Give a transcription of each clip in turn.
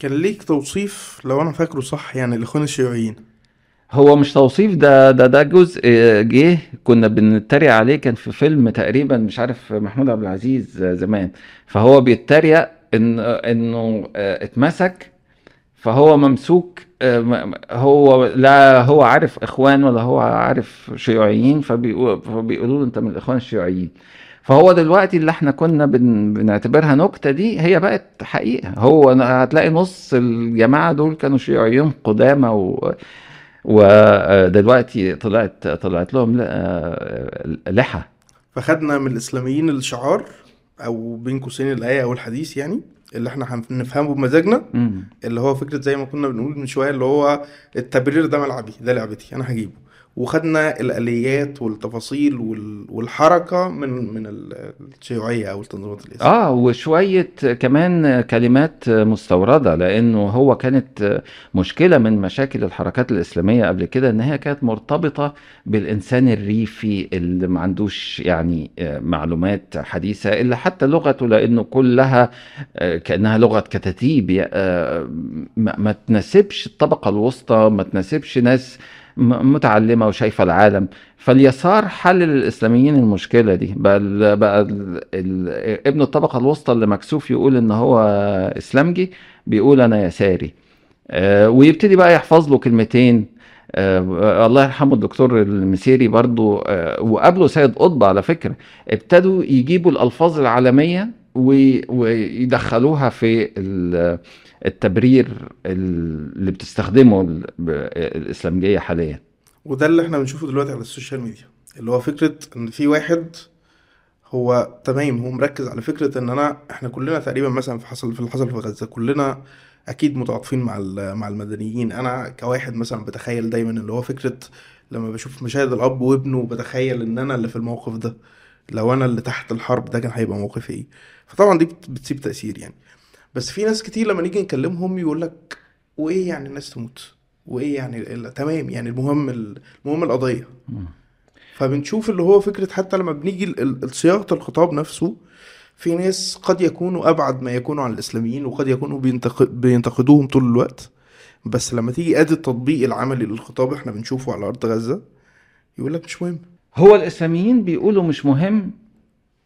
كان ليك توصيف لو أنا فاكره صح يعني الاخوان الشيوعيين. هو مش توصيف ده ده ده جزء آه، جه كنا بنتريق عليه كان في فيلم تقريبا مش عارف محمود عبد العزيز آه، زمان. فهو بيتريق إن إنه آه، اتمسك فهو ممسوك هو لا هو عارف إخوان ولا هو عارف شيوعيين فبيقو- فبيقولوا له أنت من الإخوان الشيوعيين. فهو دلوقتي اللي إحنا كنا بن بنعتبرها نكتة دي هي بقت حقيقة. هو هتلاقي نص الجماعة دول كانوا شيوعيين قدامى و ودلوقتي طلعت طلعت لهم آه، لحى. فخدنا من الإسلاميين الشعار أو بين قوسين الآية أو الحديث يعني اللي إحنا هنفهمه بمزاجنا. اللي هو فكرة زي ما كنا بنقول من شوية اللي هو التبرير ده ملعبي ده لعبتي أنا هجيبه. وخدنا الآليات والتفاصيل وال- والحركة من من ال- الشيوعية أو التنظيمات الإسلامية. آه وشوية كمان كلمات مستوردة لأنه هو كانت مشكلة من مشاكل الحركات الإسلامية قبل كده إن هي كانت مرتبطة بالإنسان الريفي اللي ما عندوش يعني معلومات حديثة إلا حتى لغته لأنه كلها كأنها لغة كتاتيب آه، ما تناسبش الطبقة الوسطى ما تناسبش ناس م- متعلمة وشايفة العالم. فاليسار حلل الإسلاميين المشكلة دي. بقى بقى ال ابن الطبقة الوسطى اللي مكسوف يقول إن هو إسلامجي بيقول أنا يساري. آه ويبتدي بقى يحفظ له كلمتين. آه الله يرحمه الدكتور المسيري برضو آه وقابله سيد قطب على فكرة ابتدوا يجيبوا الألفاظ العلمية ويدخلوها في ال- التبرير اللي بتستخدمه ال- الاسلامجيه حاليا. وده اللي إحنا بنشوفه دلوقتي على السوشيال ميديا اللي هو فكرة إن في واحد هو تمام هو مركز على فكرة إن أنا إحنا كلنا تقريبا مثلا في حصل في اللي حصل في غزة كلنا أكيد متعاطفين مع مع المدنيين. أنا كواحد مثلا بتخيل دايما اللي هو فكرة لما بشوف مشاهد الأب وابنه بتخيل إن أنا اللي في الموقف ده. لو أنا اللي تحت الحرب ده كان هيبقى موقفي إيه. فطبعا دي بت- بتسيب تأثير يعني. بس في ناس كتير لما نيجي نكلمهم يقول لك وإيه يعني الناس تموت؟ وإيه يعني تمام يعني المهم ال- المهم القضية. فبنشوف اللي هو فكرة حتى لما بنيجي صياغة الخطاب نفسه في ناس قد يكونوا أبعد ما يكونوا عن الإسلاميين وقد يكونوا بينتق- بينتقدوهم طول الوقت. بس لما تيجي ادي التطبيق العملي للخطاب إحنا بنشوفه على أرض غزة يقول لك مش مهم. هو الاسلاميين بيقولوا مش مهم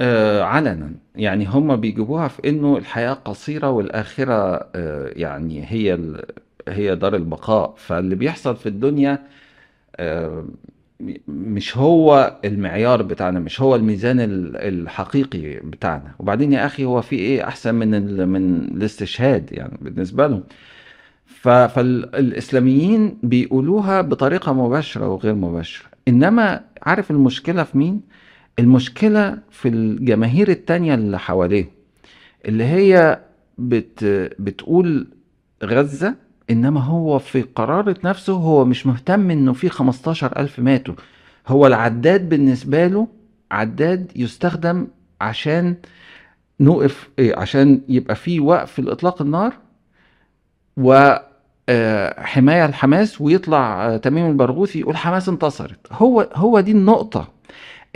آه علنا. يعني هم بيجيبوها في إنه الحياة قصيرة والآخرة آه يعني هي هي دار البقاء. فاللي بيحصل في الدنيا آه مش هو المعيار بتاعنا مش هو الميزان ال- الحقيقي بتاعنا. وبعدين يا أخي هو في إيه أحسن من من الاستشهاد يعني بالنسبة لهم. ف- فالإسلاميين بيقولوها بطريقة مباشرة وغير مباشرة. إنما عارف المشكلة في مين؟ المشكلة في الجماهير التانية اللي حواليه اللي هي بت بتقول غزة إنما هو في قرارة نفسه هو مش مهتم إنه في 15 ألف ماتوا هو العداد بالنسبة له عداد يستخدم عشان نوقف إيه عشان يبقى في وقف لإطلاق النار وحماية لحماس ويطلع آه، تميم البرغوثي يقول حماس انتصرت. هو هو دي النقطة.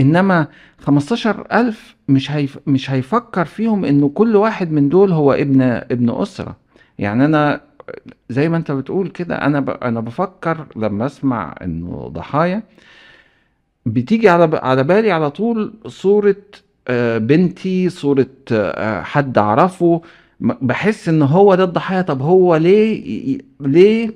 إنما 15 ألف مش هيف مش هيفكر فيهم إنه كل واحد من دول هو ابن ابن أسرة. يعني أنا زي ما أنت بتقول كده أنا ب... أنا بفكر لما أسمع إنه ضحايا بتيجي على على بالي على طول صورة آه، بنتي صورة آه، حد أعرفه م- بحس إن هو ده الضحية طب هو ليه ليه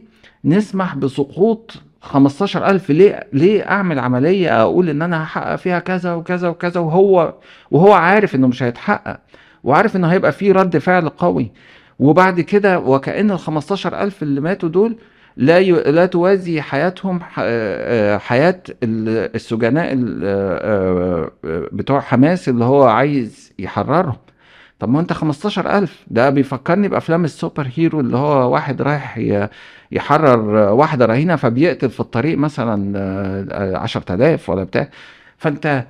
نسمح بسقوط 15000 ليه ليه أعمل عملية أقول إن أنا هحقق فيها كذا وكذا وكذا وهو وهو عارف إنه مش هيتحقق وعارف إنه هيبقى فيه رد فعل قوي؟ وبعد كده وكأن ال 15000 اللي ماتوا دول لا ي... لا توازي حياتهم ح... آه، حياة ال- السجناء ال- آه، آه، بتوع حماس اللي هو عايز يحررهم. طب ما انت 15000 ده بيفكرني بأفلام السوبر هيرو اللي هو واحد رايح يحرر واحدة رهينة فبيقتل في الطريق مثلا آه، آه، 10000 ولا بتاع. فانت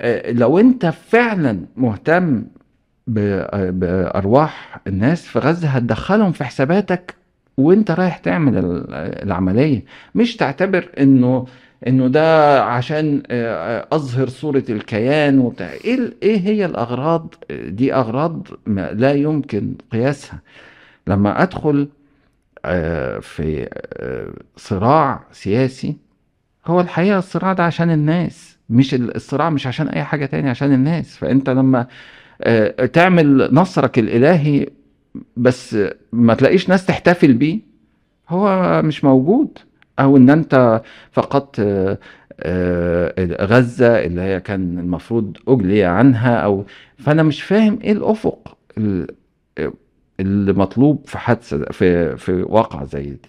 آه، لو انت فعلا مهتم ب- بأرواح الناس في غزة هتدخلهم في حساباتك وانت رايح تعمل ال- العملية. مش تعتبر انه إنه ده عشان آه، أظهر صورة الكيان وبتاع. إيه إيه هي الأغراض؟ دي أغراض لا يمكن قياسها. لما أدخل آه، في آه، صراع سياسي هو الحقيقة الصراع ده عشان الناس مش ال- الصراع مش عشان أي حاجة تاني عشان الناس. فأنت لما آه، تعمل نصرك الإلهي بس ما تلاقيش ناس تحتفل بيه هو مش موجود. أو إن أنت فقدت آه، آه، غزة اللي هي كان المفروض أجلي عنها أو فأنا مش فاهم إيه الأفق ال- اللي مطلوب في حادثة في في واقعة زي دي.